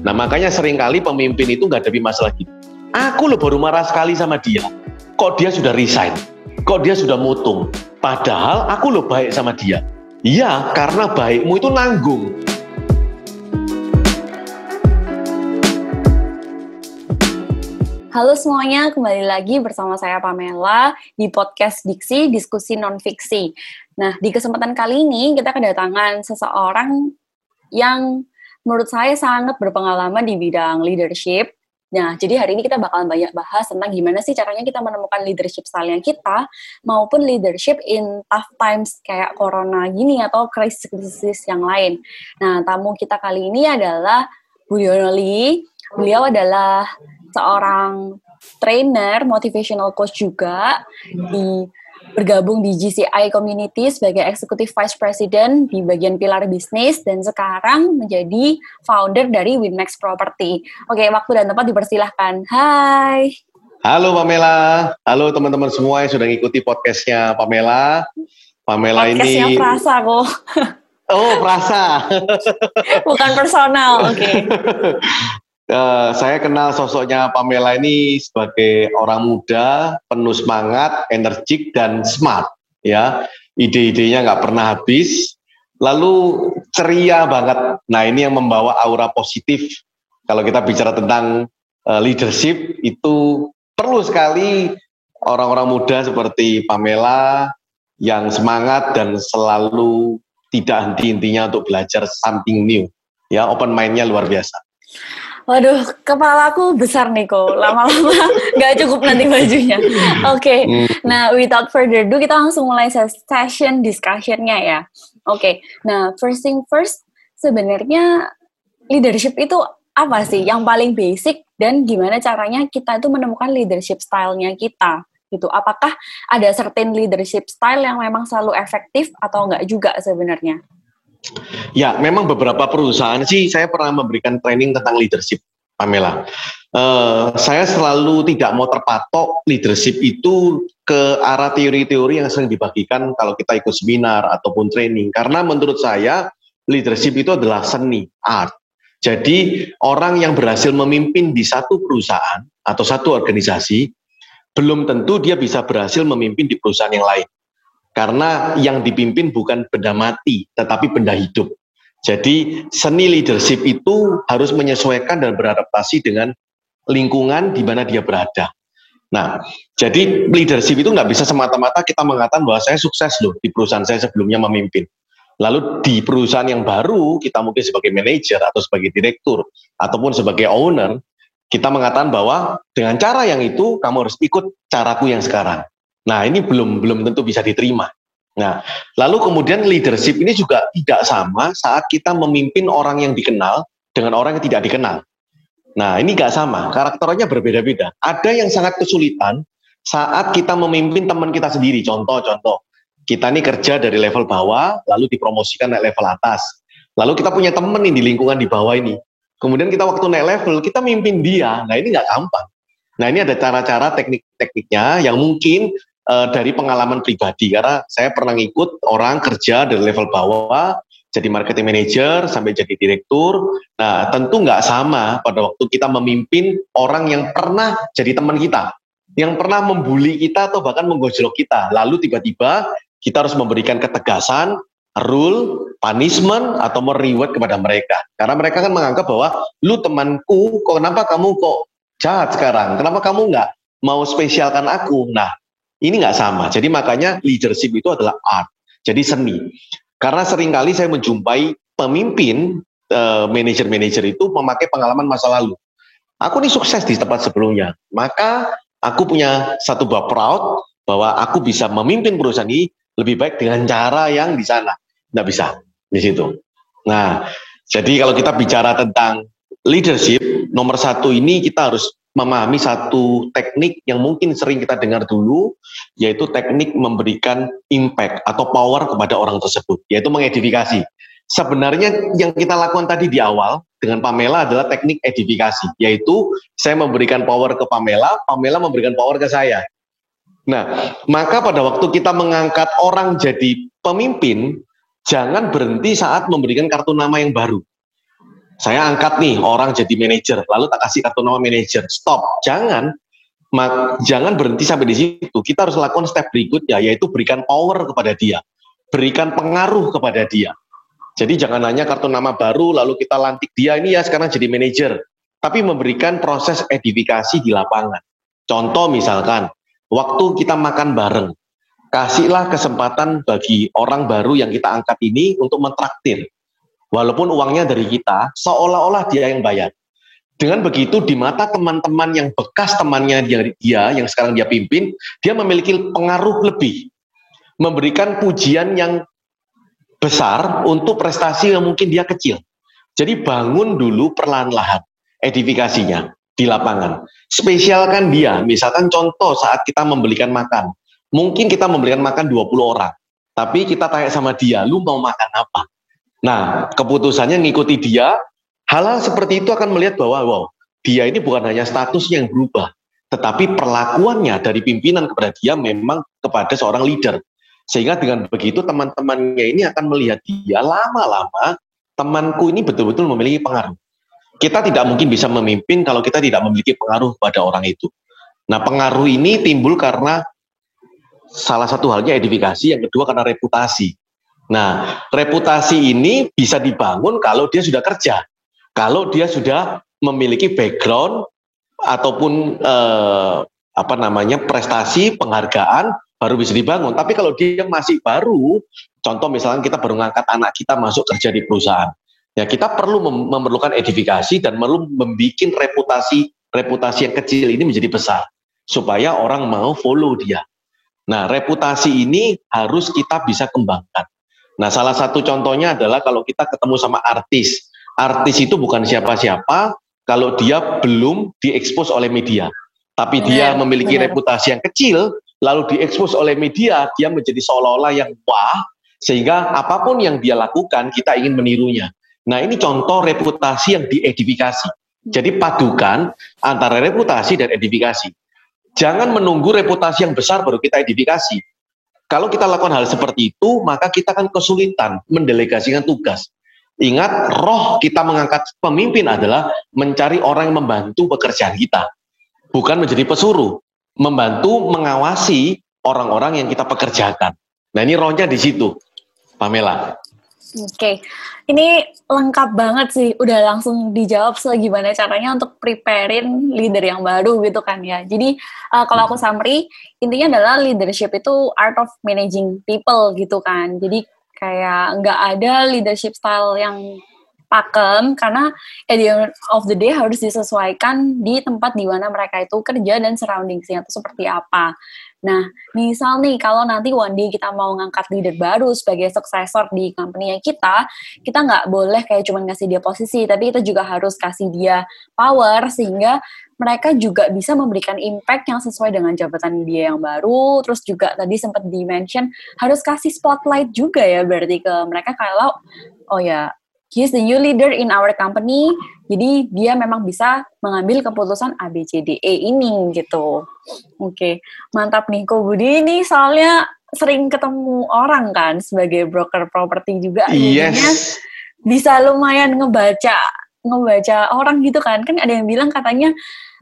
Nah makanya sering kali pemimpin itu nggak ada masalah gitu. Aku loh baru marah sekali sama dia. Kok dia sudah resign? Kok dia sudah mutung? Padahal aku loh baik sama dia. Iya, karena baikmu itu nanggung. Halo semuanya, kembali lagi bersama saya Pamela di podcast Diksi Diskusi Nonfiksi. Nah, di kesempatan kali ini kita kedatangan seseorang yang menurut saya sangat berpengalaman di bidang leadership. Nah, jadi hari ini kita bakalan banyak bahas tentang gimana sih caranya kita menemukan leadership style yang kita, maupun leadership in tough times kayak corona gini atau krisis-krisis yang lain. Nah, tamu kita kali ini adalah Budiono Lee. Beliau adalah seorang trainer, motivational coach juga di bergabung di GCI Community sebagai Executive Vice President di bagian pilar bisnis dan sekarang menjadi founder dari Winmax Property. Oke, waktu dan tempat dipersilahkan. Hai. Halo Pamela, halo teman-teman semua yang sudah mengikuti podcastnya Pamela. Pamela podcastnya ini. Podcastnya Prasa kok. Oh, Prasa. Bukan personal, oke. Okay. Uh, saya kenal sosoknya Pamela ini sebagai orang muda, penuh semangat, energik dan smart. Ya, ide-idenya nggak pernah habis, lalu ceria banget. Nah ini yang membawa aura positif. Kalau kita bicara tentang uh, leadership itu perlu sekali orang-orang muda seperti Pamela yang semangat dan selalu tidak henti-hentinya untuk belajar something new. Ya, open mind-nya luar biasa. Waduh, kepala aku besar nih kok. Lama-lama nggak cukup nanti bajunya. Oke, okay. Hmm. nah without further ado kita langsung mulai session discussionnya ya. Oke, okay. nah first thing first, sebenarnya leadership itu apa sih yang paling basic dan gimana caranya kita itu menemukan leadership style-nya kita gitu. Apakah ada certain leadership style yang memang selalu efektif atau enggak juga sebenarnya? Ya, memang beberapa perusahaan sih saya pernah memberikan training tentang leadership, Pamela. Uh, saya selalu tidak mau terpatok leadership itu ke arah teori-teori yang sering dibagikan kalau kita ikut seminar ataupun training. Karena menurut saya leadership itu adalah seni, art. Jadi orang yang berhasil memimpin di satu perusahaan atau satu organisasi, belum tentu dia bisa berhasil memimpin di perusahaan yang lain. Karena yang dipimpin bukan benda mati, tetapi benda hidup. Jadi seni leadership itu harus menyesuaikan dan beradaptasi dengan lingkungan di mana dia berada. Nah, jadi leadership itu nggak bisa semata-mata kita mengatakan bahwa saya sukses loh di perusahaan saya sebelumnya memimpin. Lalu di perusahaan yang baru kita mungkin sebagai manajer atau sebagai direktur ataupun sebagai owner kita mengatakan bahwa dengan cara yang itu kamu harus ikut caraku yang sekarang. Nah, ini belum belum tentu bisa diterima. Nah, lalu kemudian leadership ini juga tidak sama saat kita memimpin orang yang dikenal dengan orang yang tidak dikenal. Nah, ini nggak sama, karakternya berbeda-beda. Ada yang sangat kesulitan saat kita memimpin teman kita sendiri. Contoh-contoh, kita ini kerja dari level bawah, lalu dipromosikan naik level atas. Lalu kita punya teman nih di lingkungan di bawah ini. Kemudian kita waktu naik level, kita mimpin dia. Nah, ini nggak gampang. Nah, ini ada cara-cara teknik-tekniknya yang mungkin uh, dari pengalaman pribadi karena saya pernah ngikut orang kerja dari level bawah jadi marketing manager sampai jadi direktur. Nah, tentu nggak sama pada waktu kita memimpin orang yang pernah jadi teman kita, yang pernah membuli kita atau bahkan menggojlok kita. Lalu tiba-tiba kita harus memberikan ketegasan, rule, punishment atau mereward kepada mereka. Karena mereka kan menganggap bahwa lu temanku, kok kenapa kamu kok jahat sekarang? Kenapa kamu nggak mau spesialkan aku? Nah, ini nggak sama. Jadi makanya leadership itu adalah art, jadi seni. Karena sering kali saya menjumpai pemimpin uh, manajer-manajer itu memakai pengalaman masa lalu. Aku ini sukses di tempat sebelumnya, maka aku punya satu buah proud bahwa aku bisa memimpin perusahaan ini lebih baik dengan cara yang di sana. Nggak bisa di situ. Nah, jadi kalau kita bicara tentang leadership, nomor satu ini kita harus memahami satu teknik yang mungkin sering kita dengar dulu, yaitu teknik memberikan impact atau power kepada orang tersebut, yaitu mengedifikasi. Sebenarnya yang kita lakukan tadi di awal dengan Pamela adalah teknik edifikasi, yaitu saya memberikan power ke Pamela, Pamela memberikan power ke saya. Nah, maka pada waktu kita mengangkat orang jadi pemimpin, jangan berhenti saat memberikan kartu nama yang baru. Saya angkat nih orang jadi manajer, lalu tak kasih kartu nama manajer. Stop, jangan. Jangan berhenti sampai di situ. Kita harus lakukan step berikutnya, yaitu berikan power kepada dia, berikan pengaruh kepada dia. Jadi jangan hanya kartu nama baru, lalu kita lantik dia ini ya sekarang jadi manajer, tapi memberikan proses edifikasi di lapangan. Contoh misalkan, waktu kita makan bareng, kasihlah kesempatan bagi orang baru yang kita angkat ini untuk mentraktir walaupun uangnya dari kita, seolah-olah dia yang bayar. Dengan begitu di mata teman-teman yang bekas temannya dia, dia yang sekarang dia pimpin, dia memiliki pengaruh lebih. Memberikan pujian yang besar untuk prestasi yang mungkin dia kecil. Jadi bangun dulu perlahan-lahan edifikasinya di lapangan. Spesialkan dia, misalkan contoh saat kita membelikan makan. Mungkin kita memberikan makan 20 orang, tapi kita tanya sama dia, lu mau makan apa? Nah, keputusannya ngikuti dia, hal-hal seperti itu akan melihat bahwa wow, dia ini bukan hanya statusnya yang berubah, tetapi perlakuannya dari pimpinan kepada dia memang kepada seorang leader. Sehingga dengan begitu teman-temannya ini akan melihat dia lama-lama temanku ini betul-betul memiliki pengaruh. Kita tidak mungkin bisa memimpin kalau kita tidak memiliki pengaruh pada orang itu. Nah, pengaruh ini timbul karena salah satu halnya edifikasi, yang kedua karena reputasi. Nah, reputasi ini bisa dibangun kalau dia sudah kerja, kalau dia sudah memiliki background ataupun eh, apa namanya prestasi, penghargaan baru bisa dibangun. Tapi kalau dia masih baru, contoh misalnya kita baru ngangkat anak kita masuk kerja di perusahaan, ya kita perlu mem memerlukan edifikasi dan perlu membuat reputasi reputasi yang kecil ini menjadi besar supaya orang mau follow dia. Nah, reputasi ini harus kita bisa kembangkan. Nah, salah satu contohnya adalah kalau kita ketemu sama artis. Artis itu bukan siapa-siapa kalau dia belum diekspos oleh media. Tapi dia memiliki benar. reputasi yang kecil, lalu diekspos oleh media, dia menjadi seolah-olah yang wah, sehingga apa pun yang dia lakukan, kita ingin menirunya. Nah, ini contoh reputasi yang diedifikasi. Jadi padukan antara reputasi dan edifikasi. Jangan menunggu reputasi yang besar baru kita edifikasi. Kalau kita lakukan hal seperti itu, maka kita akan kesulitan mendelegasikan tugas. Ingat, roh kita mengangkat pemimpin adalah mencari orang yang membantu pekerjaan kita. Bukan menjadi pesuruh. Membantu mengawasi orang-orang yang kita pekerjakan. Nah ini rohnya di situ, Pamela. Oke, okay. ini lengkap banget sih. Udah langsung dijawab gimana caranya untuk preparein leader yang baru gitu kan ya. Jadi uh, kalau aku summary, intinya adalah leadership itu art of managing people gitu kan. Jadi kayak nggak ada leadership style yang pakem karena at the end of the day harus disesuaikan di tempat di mana mereka itu kerja dan surroundingsnya itu seperti apa. Nah, misal nih kalau nanti one day kita mau ngangkat leader baru sebagai successor di company kita, kita nggak boleh kayak cuma ngasih dia posisi, tapi kita juga harus kasih dia power sehingga mereka juga bisa memberikan impact yang sesuai dengan jabatan dia yang baru. Terus juga tadi sempat di-mention harus kasih spotlight juga ya berarti ke mereka kalau oh ya he's the new leader in our company. Jadi dia memang bisa mengambil keputusan A, B, C, D, E ini gitu. Oke, okay. mantap nih Ko Budi ini soalnya sering ketemu orang kan sebagai broker properti juga. Yes. bisa lumayan ngebaca ngebaca orang gitu kan. Kan ada yang bilang katanya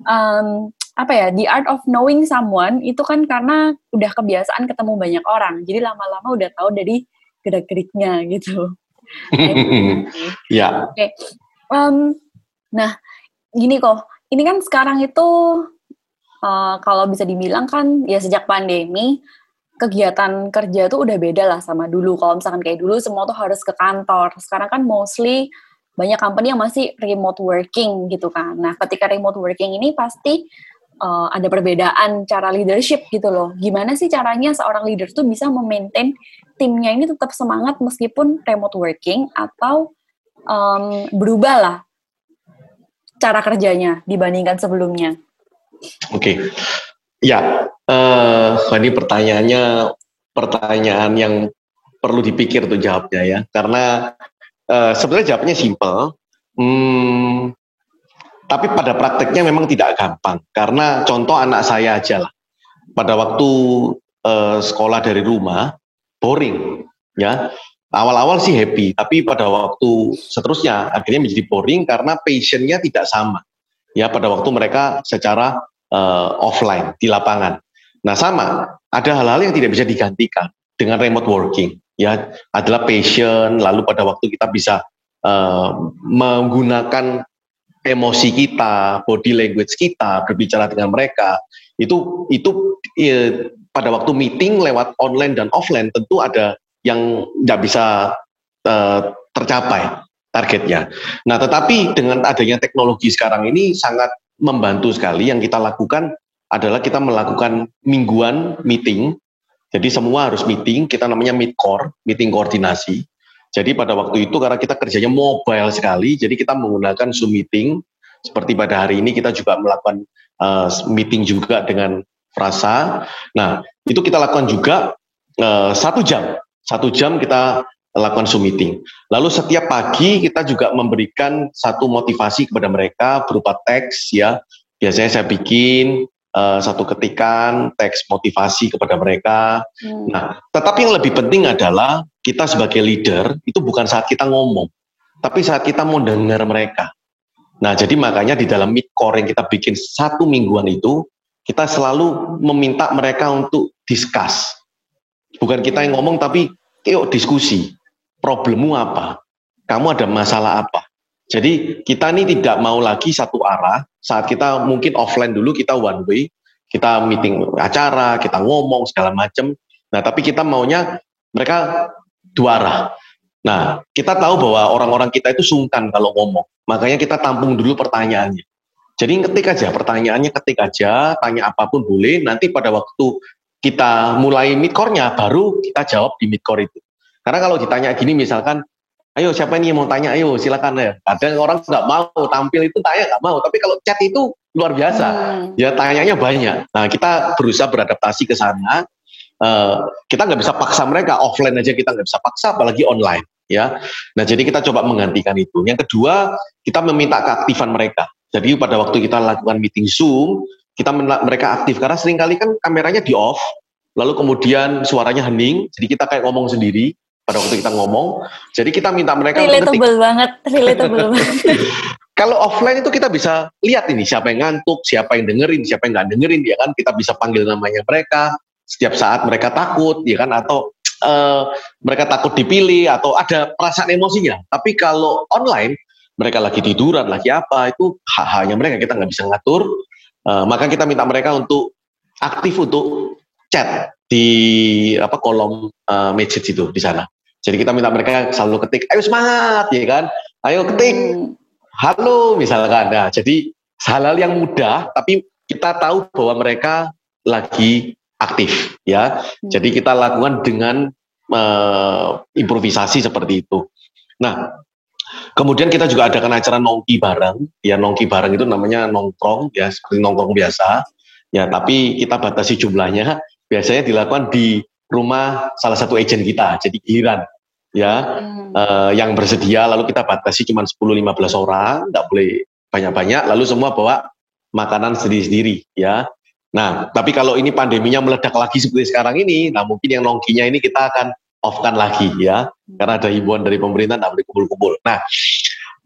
um, apa ya the art of knowing someone itu kan karena udah kebiasaan ketemu banyak orang jadi lama-lama udah tahu dari gerak-geriknya gitu ya. Oke. Okay. Um, nah, gini kok. Ini kan sekarang itu uh, kalau bisa dibilang kan ya sejak pandemi kegiatan kerja tuh udah beda lah sama dulu. Kalau misalkan kayak dulu semua tuh harus ke kantor. Sekarang kan mostly banyak company yang masih remote working gitu kan. Nah, ketika remote working ini pasti uh, ada perbedaan cara leadership gitu loh. Gimana sih caranya seorang leader tuh bisa memaintain timnya ini tetap semangat meskipun remote working atau um, berubah lah cara kerjanya dibandingkan sebelumnya? Oke, okay. ya, uh, ini pertanyaannya pertanyaan yang perlu dipikir tuh jawabnya ya, karena uh, sebenarnya jawabnya simple, hmm, tapi pada prakteknya memang tidak gampang. Karena contoh anak saya aja lah, pada waktu uh, sekolah dari rumah, boring ya awal-awal sih happy, tapi pada waktu seterusnya akhirnya menjadi boring karena passionnya tidak sama. Ya pada waktu mereka secara uh, offline di lapangan. Nah sama, ada hal-hal yang tidak bisa digantikan dengan remote working. Ya adalah passion, lalu pada waktu kita bisa uh, menggunakan emosi kita, body language kita, berbicara dengan mereka, itu itu ya, pada waktu meeting lewat online dan offline tentu ada yang nggak bisa uh, tercapai targetnya. Nah, tetapi dengan adanya teknologi sekarang ini sangat membantu sekali. Yang kita lakukan adalah kita melakukan mingguan meeting. Jadi semua harus meeting, kita namanya meet core, meeting koordinasi. Jadi pada waktu itu karena kita kerjanya mobile sekali, jadi kita menggunakan Zoom meeting. Seperti pada hari ini kita juga melakukan uh, meeting juga dengan Frasa. Nah, itu kita lakukan juga uh, satu jam satu jam kita lakukan Zoom meeting. Lalu setiap pagi kita juga memberikan satu motivasi kepada mereka berupa teks ya. Biasanya saya bikin uh, satu ketikan teks motivasi kepada mereka. Hmm. Nah, tetapi yang lebih penting adalah kita sebagai leader itu bukan saat kita ngomong, tapi saat kita mau dengar mereka. Nah, jadi makanya di dalam meet core yang kita bikin satu mingguan itu, kita selalu meminta mereka untuk discuss. Bukan kita yang ngomong, tapi yuk diskusi. Problemmu apa? Kamu ada masalah apa? Jadi kita ini tidak mau lagi satu arah. Saat kita mungkin offline dulu kita one way, kita meeting acara, kita ngomong segala macam. Nah tapi kita maunya mereka dua arah. Nah kita tahu bahwa orang-orang kita itu sungkan kalau ngomong. Makanya kita tampung dulu pertanyaannya. Jadi ketik aja pertanyaannya, ketik aja, tanya apa pun boleh. Nanti pada waktu kita mulai midcore-nya baru kita jawab di midcore itu. Karena kalau ditanya gini misalkan, ayo siapa ini yang mau tanya, ayo silakan ya. Kadang orang nggak mau tampil itu tanya nggak mau, tapi kalau chat itu luar biasa, hmm. ya tanyanya banyak. Nah kita berusaha beradaptasi ke sana. Uh, kita nggak bisa paksa mereka offline aja kita nggak bisa paksa, apalagi online ya. Nah jadi kita coba menggantikan itu. Yang kedua kita meminta keaktifan mereka. Jadi pada waktu kita lakukan meeting Zoom, kita mereka aktif. Karena sering kali kan kameranya di off lalu kemudian suaranya hening jadi kita kayak ngomong sendiri pada waktu kita ngomong. Jadi kita minta mereka relatable banget relatable banget. Kalau offline itu kita bisa lihat ini siapa yang ngantuk siapa yang dengerin siapa yang nggak dengerin ya kan? Kita bisa panggil namanya mereka. Setiap saat mereka takut ya kan? Atau uh, mereka takut dipilih atau ada perasaan emosinya. Tapi kalau online mereka lagi tiduran lagi apa itu hak-haknya mereka. Kita nggak bisa ngatur Uh, maka kita minta mereka untuk aktif untuk chat di apa kolom uh, message itu di sana. Jadi kita minta mereka selalu ketik, ayo semangat, ya kan? Ayo ketik, hmm. halo misalkan. Nah, jadi hal-hal yang mudah, tapi kita tahu bahwa mereka lagi aktif, ya. Hmm. Jadi kita lakukan dengan uh, improvisasi seperti itu. Nah, Kemudian kita juga adakan acara nongki bareng, ya nongki bareng itu namanya nongkrong, ya seperti nongkrong biasa, ya tapi kita batasi jumlahnya, biasanya dilakukan di rumah salah satu agent kita, jadi giliran, ya hmm. uh, yang bersedia, lalu kita batasi cuma 10-15 orang, nggak boleh banyak-banyak, lalu semua bawa makanan sendiri-sendiri, ya. Nah, tapi kalau ini pandeminya meledak lagi seperti sekarang ini, nah mungkin yang nongkinya ini kita akan off-kan lagi ya karena ada himbauan dari pemerintah tidak boleh kumpul-kumpul. Nah,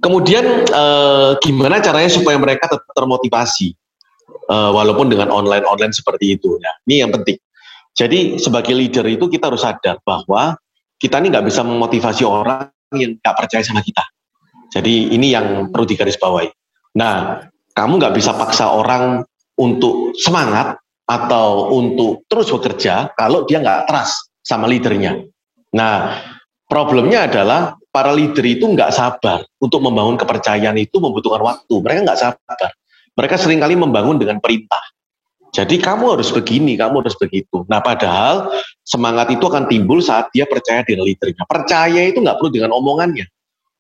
kemudian eh, gimana caranya supaya mereka tetap termotivasi eh, walaupun dengan online-online seperti itu ya. Ini yang penting. Jadi sebagai leader itu kita harus sadar bahwa kita ini nggak bisa memotivasi orang yang nggak percaya sama kita. Jadi ini yang perlu digarisbawahi. Nah, kamu nggak bisa paksa orang untuk semangat atau untuk terus bekerja kalau dia nggak trust sama leadernya. Nah, problemnya adalah para leader itu nggak sabar untuk membangun kepercayaan itu membutuhkan waktu. Mereka nggak sabar. Mereka sering kali membangun dengan perintah. Jadi kamu harus begini, kamu harus begitu. Nah padahal semangat itu akan timbul saat dia percaya dengan leadernya. Percaya itu nggak perlu dengan omongannya.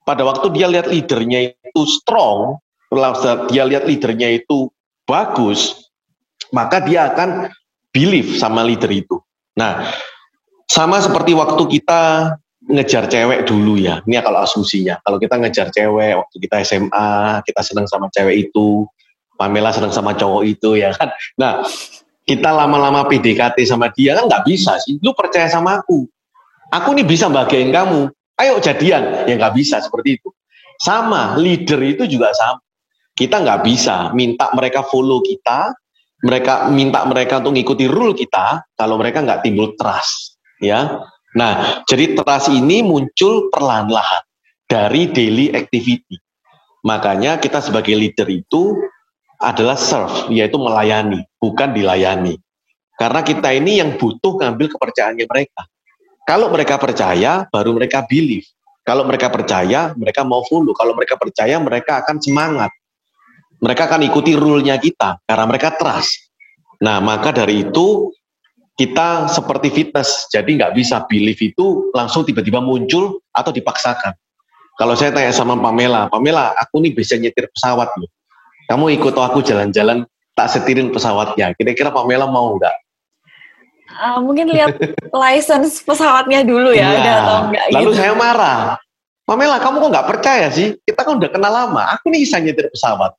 Pada waktu dia lihat leadernya itu strong, dia lihat leadernya itu bagus, maka dia akan believe sama leader itu. Nah, sama seperti waktu kita ngejar cewek dulu ya. Ini kalau asumsinya. Kalau kita ngejar cewek waktu kita SMA, kita senang sama cewek itu, Pamela senang sama cowok itu ya kan. Nah, kita lama-lama PDKT sama dia kan nggak bisa sih. Lu percaya sama aku. Aku nih bisa bahagiain kamu. Ayo jadian. Ya nggak bisa seperti itu. Sama, leader itu juga sama. Kita nggak bisa minta mereka follow kita, mereka minta mereka untuk mengikuti rule kita, kalau mereka nggak timbul trust. Ya, Nah, jadi trust ini muncul perlahan-lahan dari daily activity. Makanya kita sebagai leader itu adalah serve, yaitu melayani, bukan dilayani. Karena kita ini yang butuh ngambil kepercayaannya mereka. Kalau mereka percaya, baru mereka believe. Kalau mereka percaya, mereka mau follow. Kalau mereka percaya, mereka akan semangat. Mereka akan ikuti rule-nya kita karena mereka trust. Nah, maka dari itu kita seperti fitness, jadi nggak bisa believe itu langsung tiba-tiba muncul atau dipaksakan. Kalau saya tanya sama Pamela, Pamela, aku nih bisa nyetir pesawat loh. Kamu ikut aku jalan-jalan, tak setirin pesawatnya. Kira-kira Pamela mau nggak? Uh, mungkin lihat license pesawatnya dulu ya, ya. atau enggak Lalu gitu. saya marah. Pamela, kamu kok nggak percaya sih? Kita kan udah kenal lama. Aku nih bisa nyetir pesawat.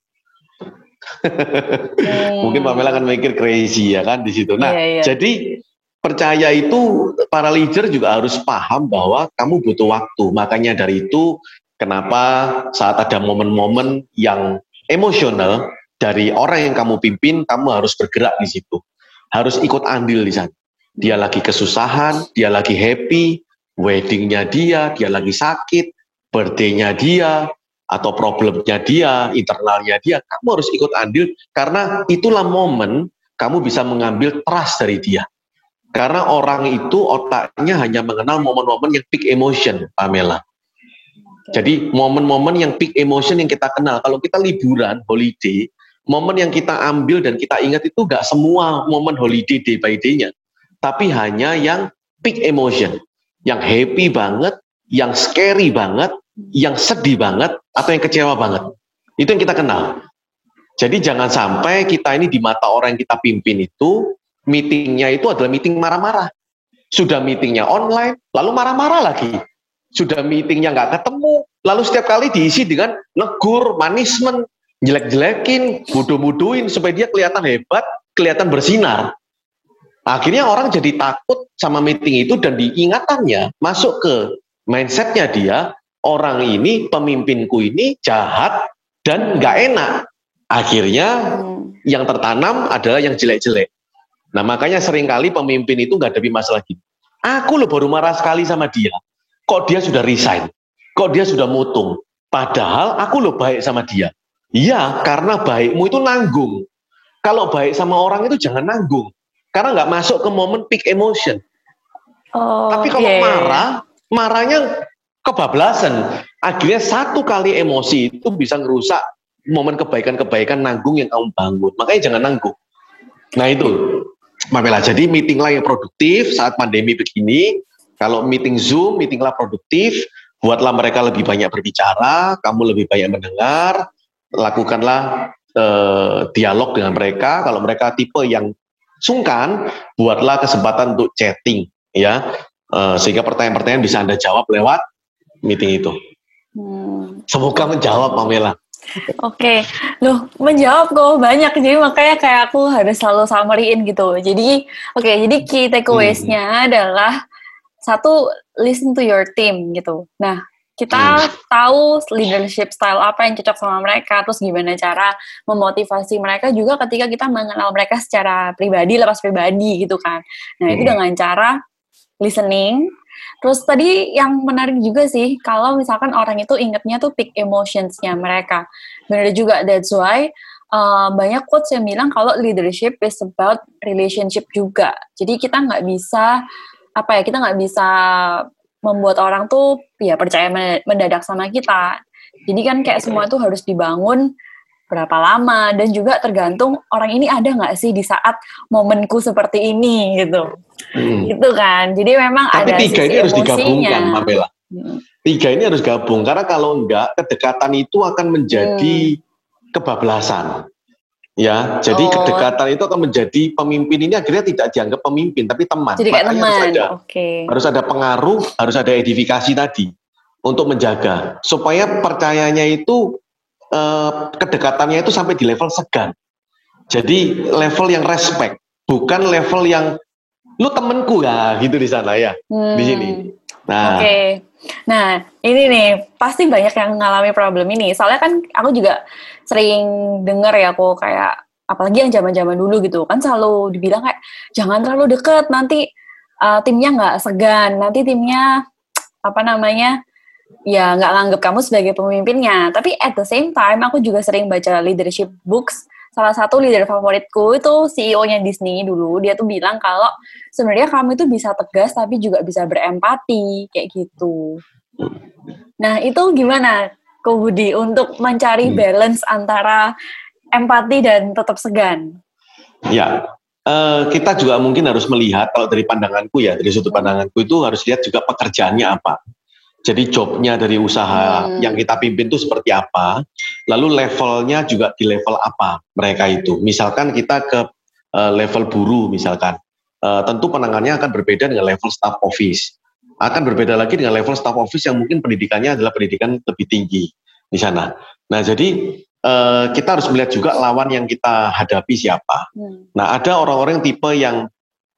Hmm. Mungkin Pamela akan mikir crazy ya kan di situ. Nah, yeah, yeah. jadi percaya itu para leader juga harus paham bahwa kamu butuh waktu. Makanya dari itu kenapa saat ada momen-momen yang emosional dari orang yang kamu pimpin, kamu harus bergerak di situ. Harus ikut andil di sana. Dia lagi kesusahan, dia lagi happy, weddingnya dia, dia lagi sakit, birthday-nya dia, atau problemnya dia, internalnya dia, kamu harus ikut andil karena itulah momen kamu bisa mengambil trust dari dia. Karena orang itu otaknya hanya mengenal momen-momen yang peak emotion, Pamela. Jadi momen-momen yang peak emotion yang kita kenal. Kalau kita liburan, holiday, momen yang kita ambil dan kita ingat itu gak semua momen holiday day by day-nya tapi hanya yang peak emotion, yang happy banget, yang scary banget, yang sedih banget, atau yang kecewa banget. Itu yang kita kenal. Jadi jangan sampai kita ini di mata orang yang kita pimpin itu, meetingnya itu adalah meeting marah-marah. Sudah meetingnya online, lalu marah-marah lagi. Sudah meetingnya nggak ketemu, lalu setiap kali diisi dengan negur, manismen, jelek-jelekin, bodoh-bodohin supaya dia kelihatan hebat, kelihatan bersinar. Akhirnya orang jadi takut sama meeting itu dan diingatannya masuk ke mindsetnya dia, orang ini, pemimpinku ini jahat dan nggak enak. Akhirnya hmm. yang tertanam adalah yang jelek-jelek. Nah makanya sering kali pemimpin itu nggak ada masalah gitu. Aku loh baru marah sekali sama dia. Kok dia sudah resign? Kok dia sudah mutung? Padahal aku loh baik sama dia. Iya, karena baikmu itu nanggung. Kalau baik sama orang itu jangan nanggung karena nggak masuk ke momen peak emotion. Oh, Tapi kalau yeah. marah, marahnya kebablasan. Akhirnya satu kali emosi itu bisa ngerusak momen kebaikan-kebaikan nanggung yang kamu bangun. Makanya jangan nanggung. Nah itu, Mamela. Jadi meetinglah yang produktif saat pandemi begini. Kalau meeting Zoom, meetinglah produktif. Buatlah mereka lebih banyak berbicara, kamu lebih banyak mendengar. Lakukanlah eh, dialog dengan mereka. Kalau mereka tipe yang sungkan, buatlah kesempatan untuk chatting ya, uh, sehingga pertanyaan-pertanyaan bisa anda jawab lewat meeting itu. Hmm. Semoga menjawab, Pamela. Oke, okay. loh menjawab kok banyak, jadi makanya kayak aku harus selalu summary gitu. Jadi, oke, okay, jadi key takeaways-nya hmm. adalah satu listen to your team gitu. Nah, kita hmm. tahu leadership style apa yang cocok sama mereka, terus gimana cara memotivasi mereka juga ketika kita mengenal mereka secara pribadi, lepas pribadi gitu kan. Nah hmm. itu dengan cara listening. Terus tadi yang menarik juga sih, kalau misalkan orang itu ingetnya tuh peak emotionsnya mereka. Benar juga, that's why uh, banyak quotes yang bilang kalau leadership is about relationship juga. Jadi kita nggak bisa apa ya kita nggak bisa membuat orang tuh ya percaya mendadak sama kita. Jadi kan kayak semua itu harus dibangun berapa lama dan juga tergantung orang ini ada nggak sih di saat momenku seperti ini gitu. Hmm. Gitu kan. Jadi memang Tapi ada tiga ini harus digabungkan, Mabela. Hmm. Tiga ini harus gabung karena kalau enggak kedekatan itu akan menjadi hmm. kebablasan. Ya, jadi oh. kedekatan itu akan menjadi pemimpin ini akhirnya tidak dianggap pemimpin tapi teman. Jadi kayak teman. Harus ada, okay. harus ada pengaruh, harus ada edifikasi tadi untuk menjaga supaya percayanya itu eh, kedekatannya itu sampai di level segan. Jadi level yang respect, bukan level yang lu temenku ya gitu di sana ya hmm. di sini. Nah, oke. Okay. Nah, ini nih pasti banyak yang mengalami problem ini. Soalnya kan aku juga sering dengar ya aku kayak apalagi yang zaman-zaman dulu gitu kan selalu dibilang kayak jangan terlalu deket nanti uh, timnya nggak segan, nanti timnya apa namanya ya nggak nganggap kamu sebagai pemimpinnya. Tapi at the same time aku juga sering baca leadership books salah satu leader favoritku itu CEO-nya Disney dulu dia tuh bilang kalau sebenarnya kamu itu bisa tegas tapi juga bisa berempati kayak gitu. Nah itu gimana Ko Budi untuk mencari hmm. balance antara empati dan tetap segan? Ya, uh, kita juga mungkin harus melihat kalau dari pandanganku ya dari sudut pandanganku itu harus lihat juga pekerjaannya apa. Jadi jobnya dari usaha hmm. yang kita pimpin itu seperti apa, lalu levelnya juga di level apa mereka itu. Misalkan kita ke uh, level buruh misalkan, uh, tentu penanganannya akan berbeda dengan level staff office. Akan berbeda lagi dengan level staff office yang mungkin pendidikannya adalah pendidikan lebih tinggi di sana. Nah jadi uh, kita harus melihat juga lawan yang kita hadapi siapa. Hmm. Nah ada orang-orang tipe yang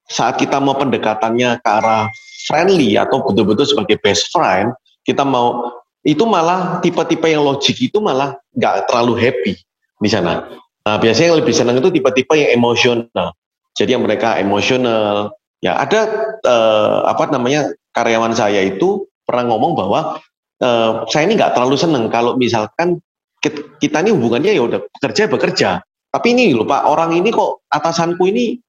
saat kita mau pendekatannya ke arah friendly atau betul-betul sebagai best friend, kita mau itu malah tipe-tipe yang logik itu malah nggak terlalu happy di sana. Nah, biasanya yang lebih senang itu tipe-tipe yang emosional. Jadi yang mereka emosional. Ya ada eh, apa namanya karyawan saya itu pernah ngomong bahwa eh, saya ini nggak terlalu senang kalau misalkan kita ini hubungannya ya udah bekerja bekerja. Tapi ini loh Pak orang ini kok atasanku ini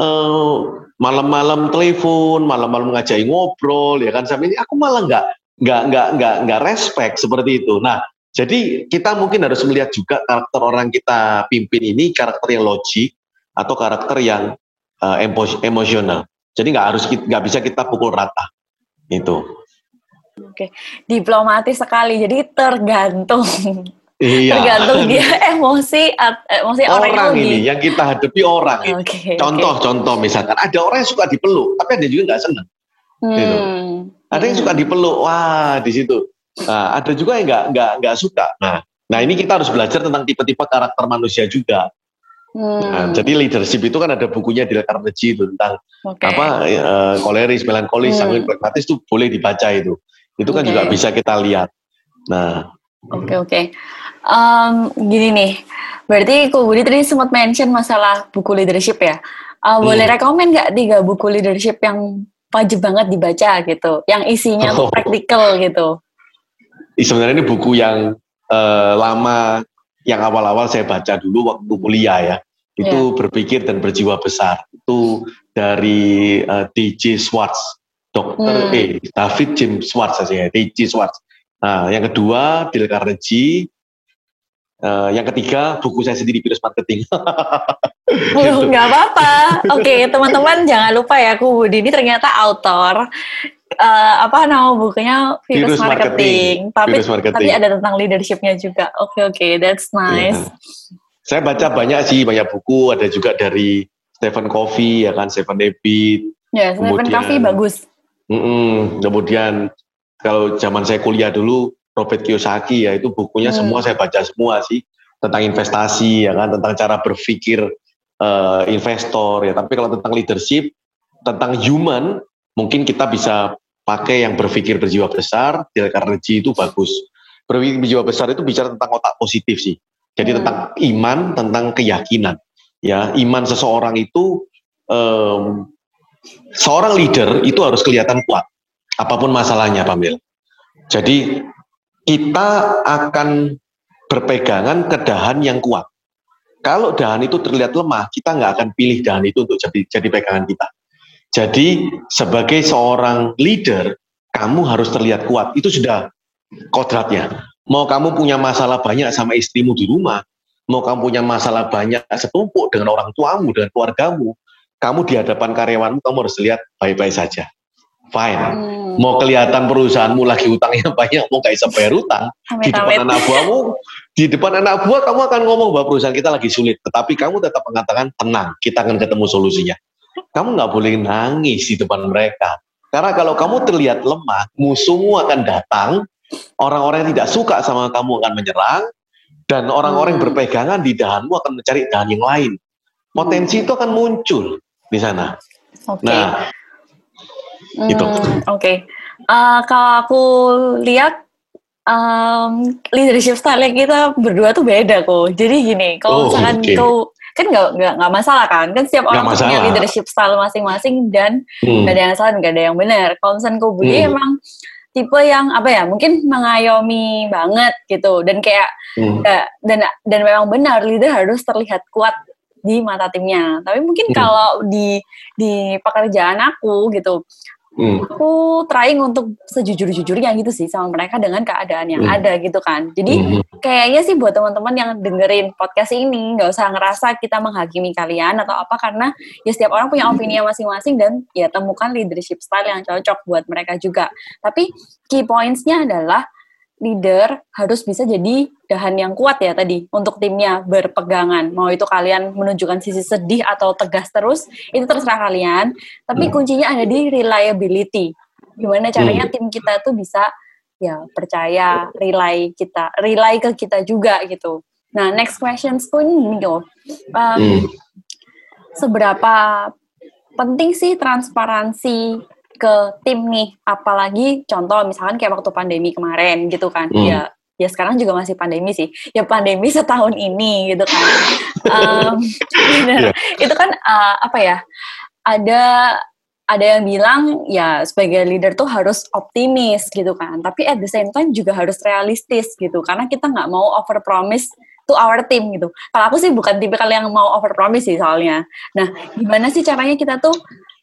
Eh, malam-malam telepon, malam-malam ngajak ngobrol, ya kan sampai ini aku malah nggak nggak nggak nggak nggak respect seperti itu. Nah, jadi kita mungkin harus melihat juga karakter orang kita pimpin ini karakter yang logik atau karakter yang uh, emosional. Jadi nggak harus nggak bisa kita pukul rata itu. Oke, diplomatis sekali. Jadi tergantung Iya. Tergantung dia emosi emosi orang, orang ini yang kita hadapi orang ini. Okay, contoh okay. contoh misalkan ada orang yang suka dipeluk tapi ada juga nggak senang. Hmm. Gitu. Ada yang suka dipeluk, wah di situ. Nah, ada juga yang nggak nggak nggak suka. Nah, nah ini kita harus belajar tentang tipe-tipe karakter manusia juga. Hmm. Nah, jadi leadership itu kan ada bukunya di Carnegie itu tentang okay. apa uh, koleris, melankolis, hmm. sanguin, pragmatis itu boleh dibaca itu. Itu kan okay. juga bisa kita lihat. Nah, Oke okay, oke. Okay. Um, gini nih, berarti Ko Budi tadi sempat mention masalah buku leadership ya. Uh, hmm. Boleh rekomend nggak tiga buku leadership yang wajib banget dibaca gitu, yang isinya oh. praktikal gitu? Sebenarnya ini buku yang uh, lama, yang awal-awal saya baca dulu waktu kuliah ya. Itu yeah. berpikir dan berjiwa besar. Itu dari uh, DJ Schwartz, Dokter hmm. E, David James Schwartz saja ya, DJ Schwartz. Nah, yang kedua Dale Carnegie, Uh, yang ketiga, buku saya sendiri virus marketing. oh, nggak apa-apa. Oke, okay, teman-teman jangan lupa ya, aku Budi ini ternyata autor. Uh, apa nama bukunya virus, virus marketing. marketing. Tapi virus marketing. tapi ada tentang leadershipnya juga. Oke okay, oke, okay, that's nice. Yeah. Saya baca banyak sih, banyak buku. Ada juga dari Stephen Covey ya kan, Stephen David. Ya, Stephen Covey bagus. Mm -mm, kemudian kalau zaman saya kuliah dulu Robert Kiyosaki ya. Itu bukunya hmm. semua saya baca semua sih. Tentang investasi ya kan. Tentang cara berpikir uh, investor ya. Tapi kalau tentang leadership tentang human mungkin kita bisa pakai yang berpikir berjiwa besar. Dale Carnegie itu bagus. Berpikir berjiwa besar itu bicara tentang otak positif sih. Jadi hmm. tentang iman tentang keyakinan ya. Iman seseorang itu um, seorang leader itu harus kelihatan kuat apa pun masalahnya Pamil jadi kita akan berpegangan ke dahan yang kuat. Kalau dahan itu terlihat lemah, kita nggak akan pilih dahan itu untuk jadi, jadi pegangan kita. Jadi sebagai seorang leader, kamu harus terlihat kuat. Itu sudah kodratnya. Mau kamu punya masalah banyak sama istrimu di rumah, mau kamu punya masalah banyak setumpuk dengan orang tuamu, dengan keluargamu, kamu di hadapan karyawanmu, kamu harus lihat baik-baik saja fine. Hmm. Mau kelihatan perusahaanmu lagi utangnya banyak, mau kayak bayar utang, amit, di depan amit. anak buahmu, di depan anak buah kamu akan ngomong bahwa perusahaan kita lagi sulit, tetapi kamu tetap mengatakan tenang, kita akan ketemu solusinya. Kamu nggak boleh nangis di depan mereka, karena kalau kamu terlihat lemah, musuhmu akan datang, orang-orang yang tidak suka sama kamu akan menyerang, dan orang-orang yang hmm. berpegangan di dahanmu akan mencari dahan yang lain. Potensi hmm. itu akan muncul di sana. Okay. Nah, gitu. Hmm, Oke. Okay. Uh, kalau aku lihat um, leadership style kita berdua tuh beda kok. Jadi gini, kalau oh, misalkan okay. kau kan nggak nggak nggak masalah kan kan setiap orang punya leadership style masing-masing dan hmm. gak ada yang salah gak ada yang benar kalau misalnya kau Budi hmm. emang tipe yang apa ya mungkin mengayomi banget gitu dan kayak hmm. ya, dan dan memang benar leader harus terlihat kuat di mata timnya tapi mungkin hmm. kalau di di pekerjaan aku gitu Hmm. Aku trying untuk sejujur-jujurnya gitu sih sama mereka dengan keadaan yang hmm. ada gitu kan. Jadi hmm. kayaknya sih buat teman-teman yang dengerin podcast ini nggak usah ngerasa kita menghakimi kalian atau apa karena ya setiap orang punya opini masing-masing dan ya temukan leadership style yang cocok buat mereka juga. Tapi key pointsnya adalah leader harus bisa jadi dahan yang kuat ya tadi untuk timnya berpegangan. Mau itu kalian menunjukkan sisi sedih atau tegas terus, itu terserah kalian. Tapi hmm. kuncinya ada di reliability. Gimana caranya hmm. tim kita tuh bisa ya percaya, rely kita, rely ke kita juga gitu. Nah, next questions pun ini Um, hmm. Seberapa penting sih transparansi ke tim nih. Apalagi contoh misalkan kayak waktu pandemi kemarin gitu kan. Hmm. ya ya sekarang juga masih pandemi sih. Ya pandemi setahun ini gitu kan. Um, yeah. itu kan uh, apa ya ada ada yang bilang ya sebagai leader tuh harus optimis gitu kan. Tapi at the same time juga harus realistis gitu. Karena kita nggak mau over promise to our team gitu. Kalau aku sih bukan tipe kalian yang mau over promise sih soalnya. Nah gimana sih caranya kita tuh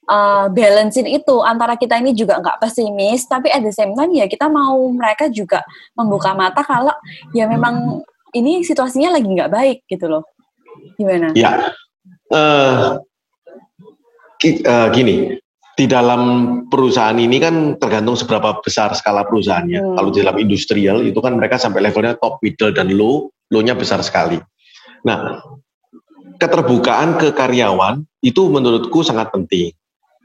uh, balancein itu antara kita ini juga nggak pesimis tapi at the same time ya kita mau mereka juga membuka mata kalau ya memang ini situasinya lagi nggak baik gitu loh gimana? Ya uh, uh, gini di dalam perusahaan ini kan tergantung seberapa besar skala perusahaannya. Hmm. Kalau di dalam industrial itu kan mereka sampai levelnya top, middle, dan low, low-nya besar sekali. Nah, keterbukaan ke karyawan itu menurutku sangat penting.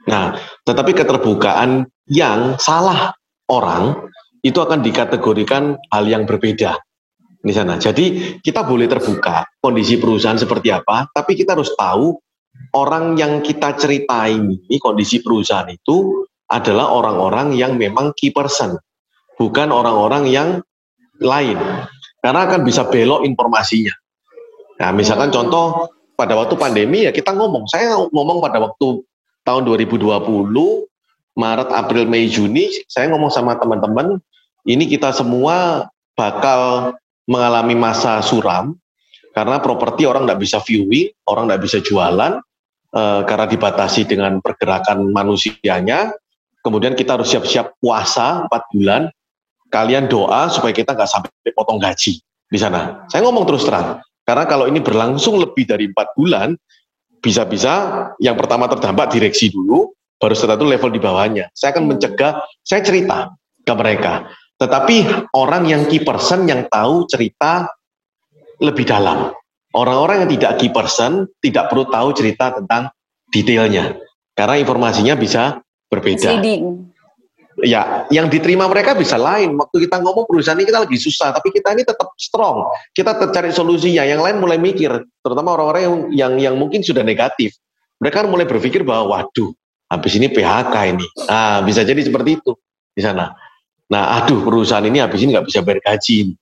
Nah, tetapi keterbukaan yang salah orang itu akan dikategorikan hal yang berbeda di sana. Jadi kita boleh terbuka kondisi perusahaan seperti apa, tapi kita harus tahu orang yang kita ceritai ini kondisi perusahaan itu adalah orang-orang yang memang key person, bukan orang-orang yang lain. Karena akan bisa belok informasinya. Nah, misalkan contoh pada waktu pandemi ya kita ngomong, saya ngomong pada waktu tahun 2020 Maret, April, Mei, Juni saya ngomong sama teman-teman ini kita semua bakal mengalami masa suram karena properti orang nggak bisa viewing, orang nggak bisa jualan eh, karena dibatasi dengan pergerakan manusianya. Kemudian kita harus siap-siap puasa 4 bulan. Kalian doa supaya kita nggak sampai potong gaji di sana. Saya ngomong terus terang, karena kalau ini berlangsung lebih dari empat bulan, bisa-bisa yang pertama terdampak direksi dulu, baru setelah itu level di bawahnya. Saya akan mencegah, saya cerita ke mereka. Tetapi orang yang key person yang tahu cerita lebih dalam. Orang-orang yang tidak key person tidak perlu tahu cerita tentang detailnya. Karena informasinya bisa berbeda. Misleading ya yang diterima mereka bisa lain. Waktu kita ngomong perusahaan ini kita lagi susah, tapi kita ini tetap strong. Kita cari solusinya. Yang lain mulai mikir, terutama orang-orang yang, yang yang mungkin sudah negatif. Mereka mulai berpikir bahwa waduh, habis ini PHK ini. Nah, bisa jadi seperti itu di sana. Nah, aduh perusahaan ini habis ini nggak bisa bayar gaji.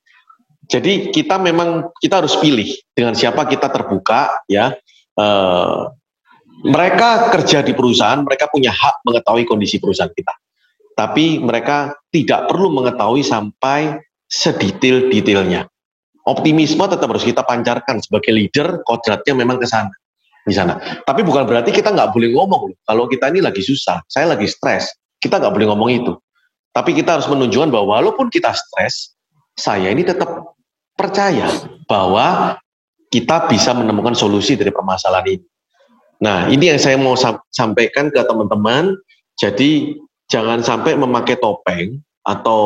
Jadi kita memang kita harus pilih dengan siapa kita terbuka ya. Uh, mereka kerja di perusahaan, mereka punya hak mengetahui kondisi perusahaan kita tapi mereka tidak perlu mengetahui sampai sedetail-detailnya. Optimisme tetap harus kita pancarkan sebagai leader, kodratnya memang ke sana, di sana. Tapi bukan berarti kita nggak boleh ngomong. Kalau kita ini lagi susah, saya lagi stres, kita nggak boleh ngomong itu. Tapi kita harus menunjukkan bahwa walaupun kita stres, saya ini tetap percaya bahwa kita bisa menemukan solusi dari permasalahan ini. Nah, ini yang saya mau sampaikan ke teman-teman. Jadi jangan sampai memakai topeng atau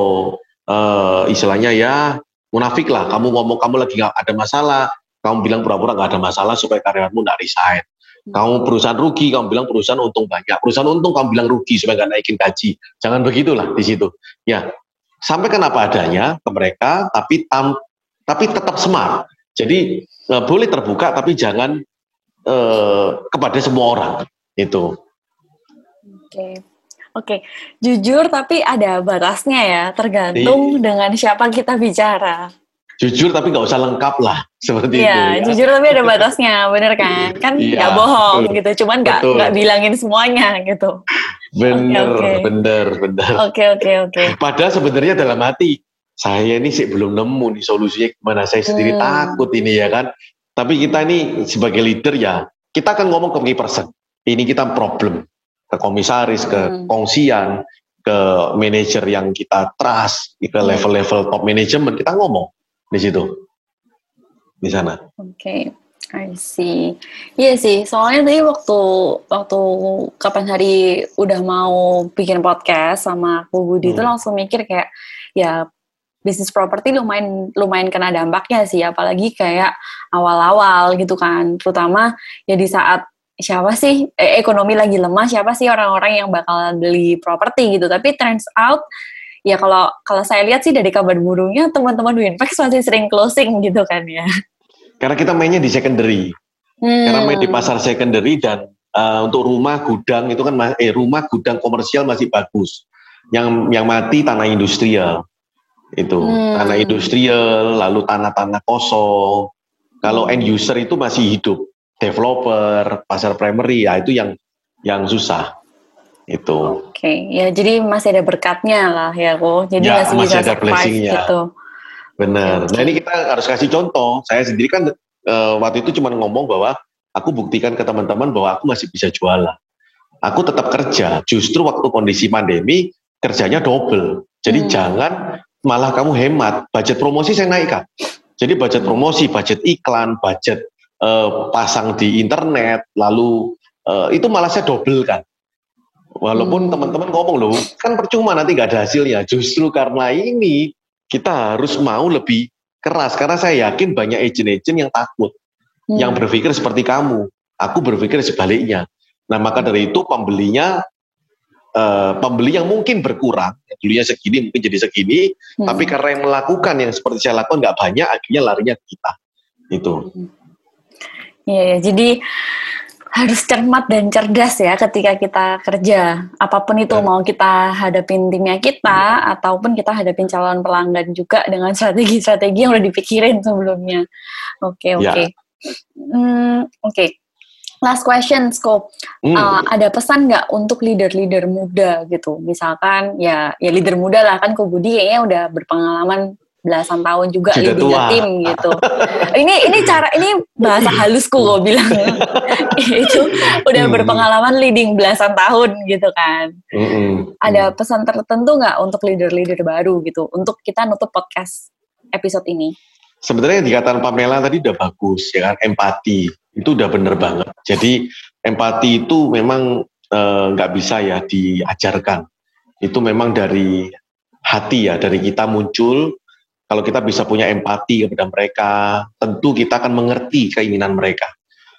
uh, istilahnya ya munafik lah. Kamu ngomong kamu lagi nggak ada masalah, kamu bilang pura-pura nggak ada masalah supaya karyawanmu nggak resign. Kamu perusahaan rugi, kamu bilang perusahaan untung banyak. Perusahaan untung, kamu bilang rugi supaya nggak naikin gaji. Jangan begitulah di situ. Ya, sampaikan apa adanya ke mereka, tapi tam, tapi tetap smart. Jadi uh, boleh terbuka, tapi jangan uh, kepada semua orang. Itu. Oke. Oke, jujur tapi ada batasnya ya, tergantung Di, dengan siapa kita bicara. Jujur tapi nggak usah lengkap lah, seperti iya, itu. Iya, jujur tapi ada batasnya, bener kan? Kan nggak ya, bohong betul. gitu, cuman nggak nggak bilangin semuanya gitu. Bener, okay, okay. bener, bener. Oke, okay, oke, okay, oke. Okay. Padahal sebenarnya dalam hati, saya ini sih belum nemu nih solusinya gimana. Saya sendiri hmm. takut ini ya kan. Tapi kita ini sebagai leader ya, kita akan ngomong ke person. Ini kita problem ke komisaris, ke hmm. kongsian, ke manajer yang kita trust, ke hmm. level-level top management, kita ngomong di situ, di sana. Oke. Okay. I see. Iya sih, soalnya tadi waktu waktu kapan hari udah mau bikin podcast sama aku Budi hmm. itu langsung mikir kayak ya bisnis properti lumayan lumayan kena dampaknya sih, apalagi kayak awal-awal gitu kan, terutama ya di saat siapa sih? Eh, ekonomi lagi lemah siapa sih orang-orang yang bakal beli properti gitu? Tapi turns out ya kalau kalau saya lihat sih dari kabar burungnya teman-teman Winpex masih sering closing gitu kan ya. Karena kita mainnya di secondary. Hmm. karena main di pasar secondary dan uh, untuk rumah gudang itu kan eh rumah gudang komersial masih bagus. Yang yang mati tanah industrial. Itu hmm. tanah industrial lalu tanah-tanah kosong. Kalau end user itu masih hidup developer, pasar primary ya itu yang yang susah itu. Oke, okay. ya jadi masih ada berkatnya lah ya kok. Jadi ya, masih, masih ada blessingnya. Gitu. Benar. Okay. Nah ini kita harus kasih contoh. Saya sendiri kan uh, waktu itu cuma ngomong bahwa aku buktikan ke teman-teman bahwa aku masih bisa jualan. Aku tetap kerja. Justru waktu kondisi pandemi kerjanya double. Jadi hmm. jangan malah kamu hemat. Budget promosi saya naikkan. Jadi budget promosi, budget iklan, budget uh, pasang di internet, lalu uh, itu malah saya double kan. Walaupun hmm. teman-teman ngomong loh, kan percuma nanti nggak ada hasilnya. Justru karena ini kita harus mau lebih keras karena saya yakin banyak agent-agent yang takut, hmm. yang berpikir seperti kamu. Aku berpikir sebaliknya. Nah maka dari itu pembelinya uh, pembeli yang mungkin berkurang, dulunya segini mungkin jadi segini, hmm. tapi karena yang melakukan yang seperti saya lakukan nggak banyak, akhirnya larinya ke kita. Itu. Hmm. Iya, ya. jadi harus cermat dan cerdas ya ketika kita kerja. Apa pun itu ya. mau kita hadapin timnya kita ataupun kita hadapin calon pelanggan juga dengan strategi-strategi yang udah dipikirin sebelumnya. Oke, okay, oke. Okay. Ya. Hmm, oke. Okay. Last question, Sko. Hmm. Uh, ada pesan nggak untuk leader-leader muda gitu? Misalkan ya ya leader muda lah kan, Ko Budi kayaknya udah berpengalaman belasan tahun juga Sudah leading tua. tim gitu. ini ini cara ini bahasa halusku gue bilang itu udah hmm. berpengalaman leading belasan tahun gitu kan. Hmm. Ada pesan tertentu nggak untuk leader-leader baru gitu untuk kita nutup podcast episode ini? Sebenarnya dikatakan Pamela tadi udah bagus ya kan empati itu udah bener banget. Jadi empati itu memang eh, nggak bisa ya diajarkan. Itu memang dari hati ya dari kita muncul kalau kita bisa punya empati kepada mereka, tentu kita akan mengerti keinginan mereka.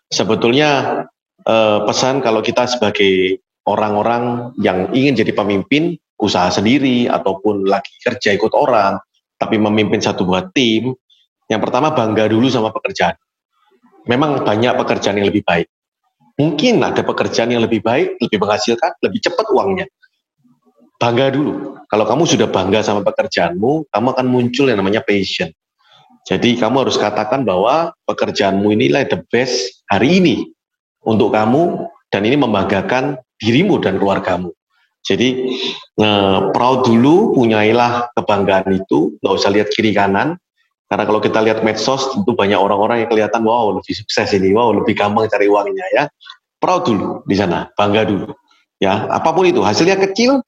Sebetulnya eh, pesan kalau kita sebagai orang-orang yang ingin jadi pemimpin usaha sendiri ataupun lagi kerja ikut orang, tapi memimpin satu buah tim, yang pertama bangga dulu sama pekerjaan. Memang banyak pekerjaan yang lebih baik. Mungkin ada pekerjaan yang lebih baik, lebih menghasilkan, lebih cepat uangnya bangga dulu. Kalau kamu sudah bangga sama pekerjaanmu, kamu akan muncul yang namanya passion. Jadi kamu harus katakan bahwa pekerjaanmu inilah the best hari ini untuk kamu dan ini membanggakan dirimu dan keluargamu. Jadi eh, proud dulu, punyailah kebanggaan itu, nggak usah lihat kiri kanan. Karena kalau kita lihat medsos, tentu banyak orang-orang yang kelihatan, wow lebih sukses ini, wow lebih gampang cari uangnya ya. Proud dulu di sana, bangga dulu. Ya, apa pun itu, hasilnya kecil,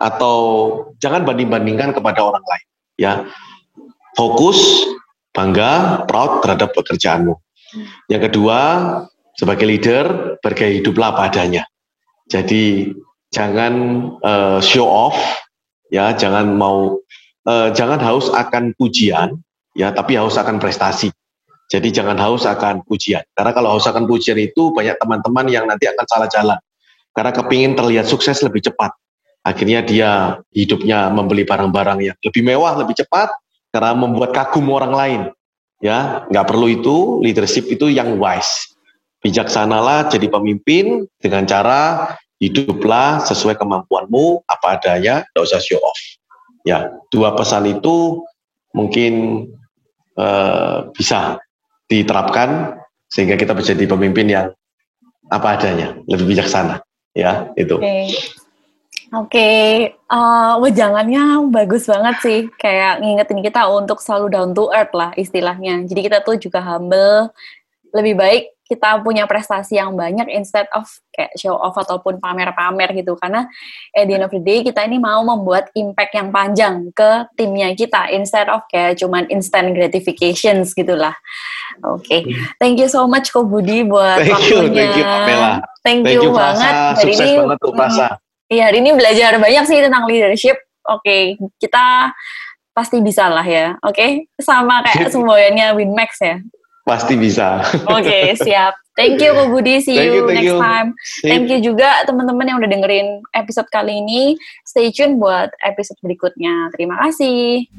atau jangan banding-bandingkan kepada orang lain ya. Fokus bangga proud terhadap pekerjaanmu. Yang kedua sebagai leader bergaya hiduplah padanya jadi jangan uh, show off ya. Jangan mau uh, jangan haus akan pujian ya tapi haus akan prestasi. Jadi jangan haus akan pujian. Karena kalau haus akan pujian itu banyak teman-teman yang nanti akan salah jalan. Karena kepingin terlihat sukses lebih cepat akhirnya dia hidupnya membeli barang-barang yang lebih mewah, lebih cepat karena membuat kagum orang lain. Ya, nggak perlu itu. Leadership itu yang wise. Bijaksanalah jadi pemimpin dengan cara hiduplah sesuai kemampuanmu apa adanya, tidak usah show off. Ya, dua pesan itu mungkin uh, bisa diterapkan sehingga kita menjadi pemimpin yang apa adanya, lebih bijaksana. Ya, itu. Okay. Oke, okay. uh, eh, wejangannya bagus banget sih. Kayak ngingetin kita untuk selalu down to earth lah istilahnya. Jadi kita tuh juga humble. Lebih baik kita punya prestasi yang banyak instead of kayak show off ataupun pamer-pamer gitu. Karena at the end of the day kita ini mau membuat impact yang panjang ke timnya kita instead of kayak cuman instant gratifications gitulah. Oke, okay. thank you so much Ko Budi buat thank waktunya. You, thank you Pamela. Thank, thank you, you banget. Hari Sukses ini, banget tuh Iya, hari ini belajar banyak sih tentang leadership. Oke, okay, kita pasti bisa lah ya. Oke, okay? sama kayak semboyannya Winmax ya. Pasti bisa. Oke, okay, siap. Thank you, Bu Budi. See you, you next you. time. Sip. Thank you juga teman-teman yang udah dengerin episode kali ini. Stay tune buat episode berikutnya. Terima kasih.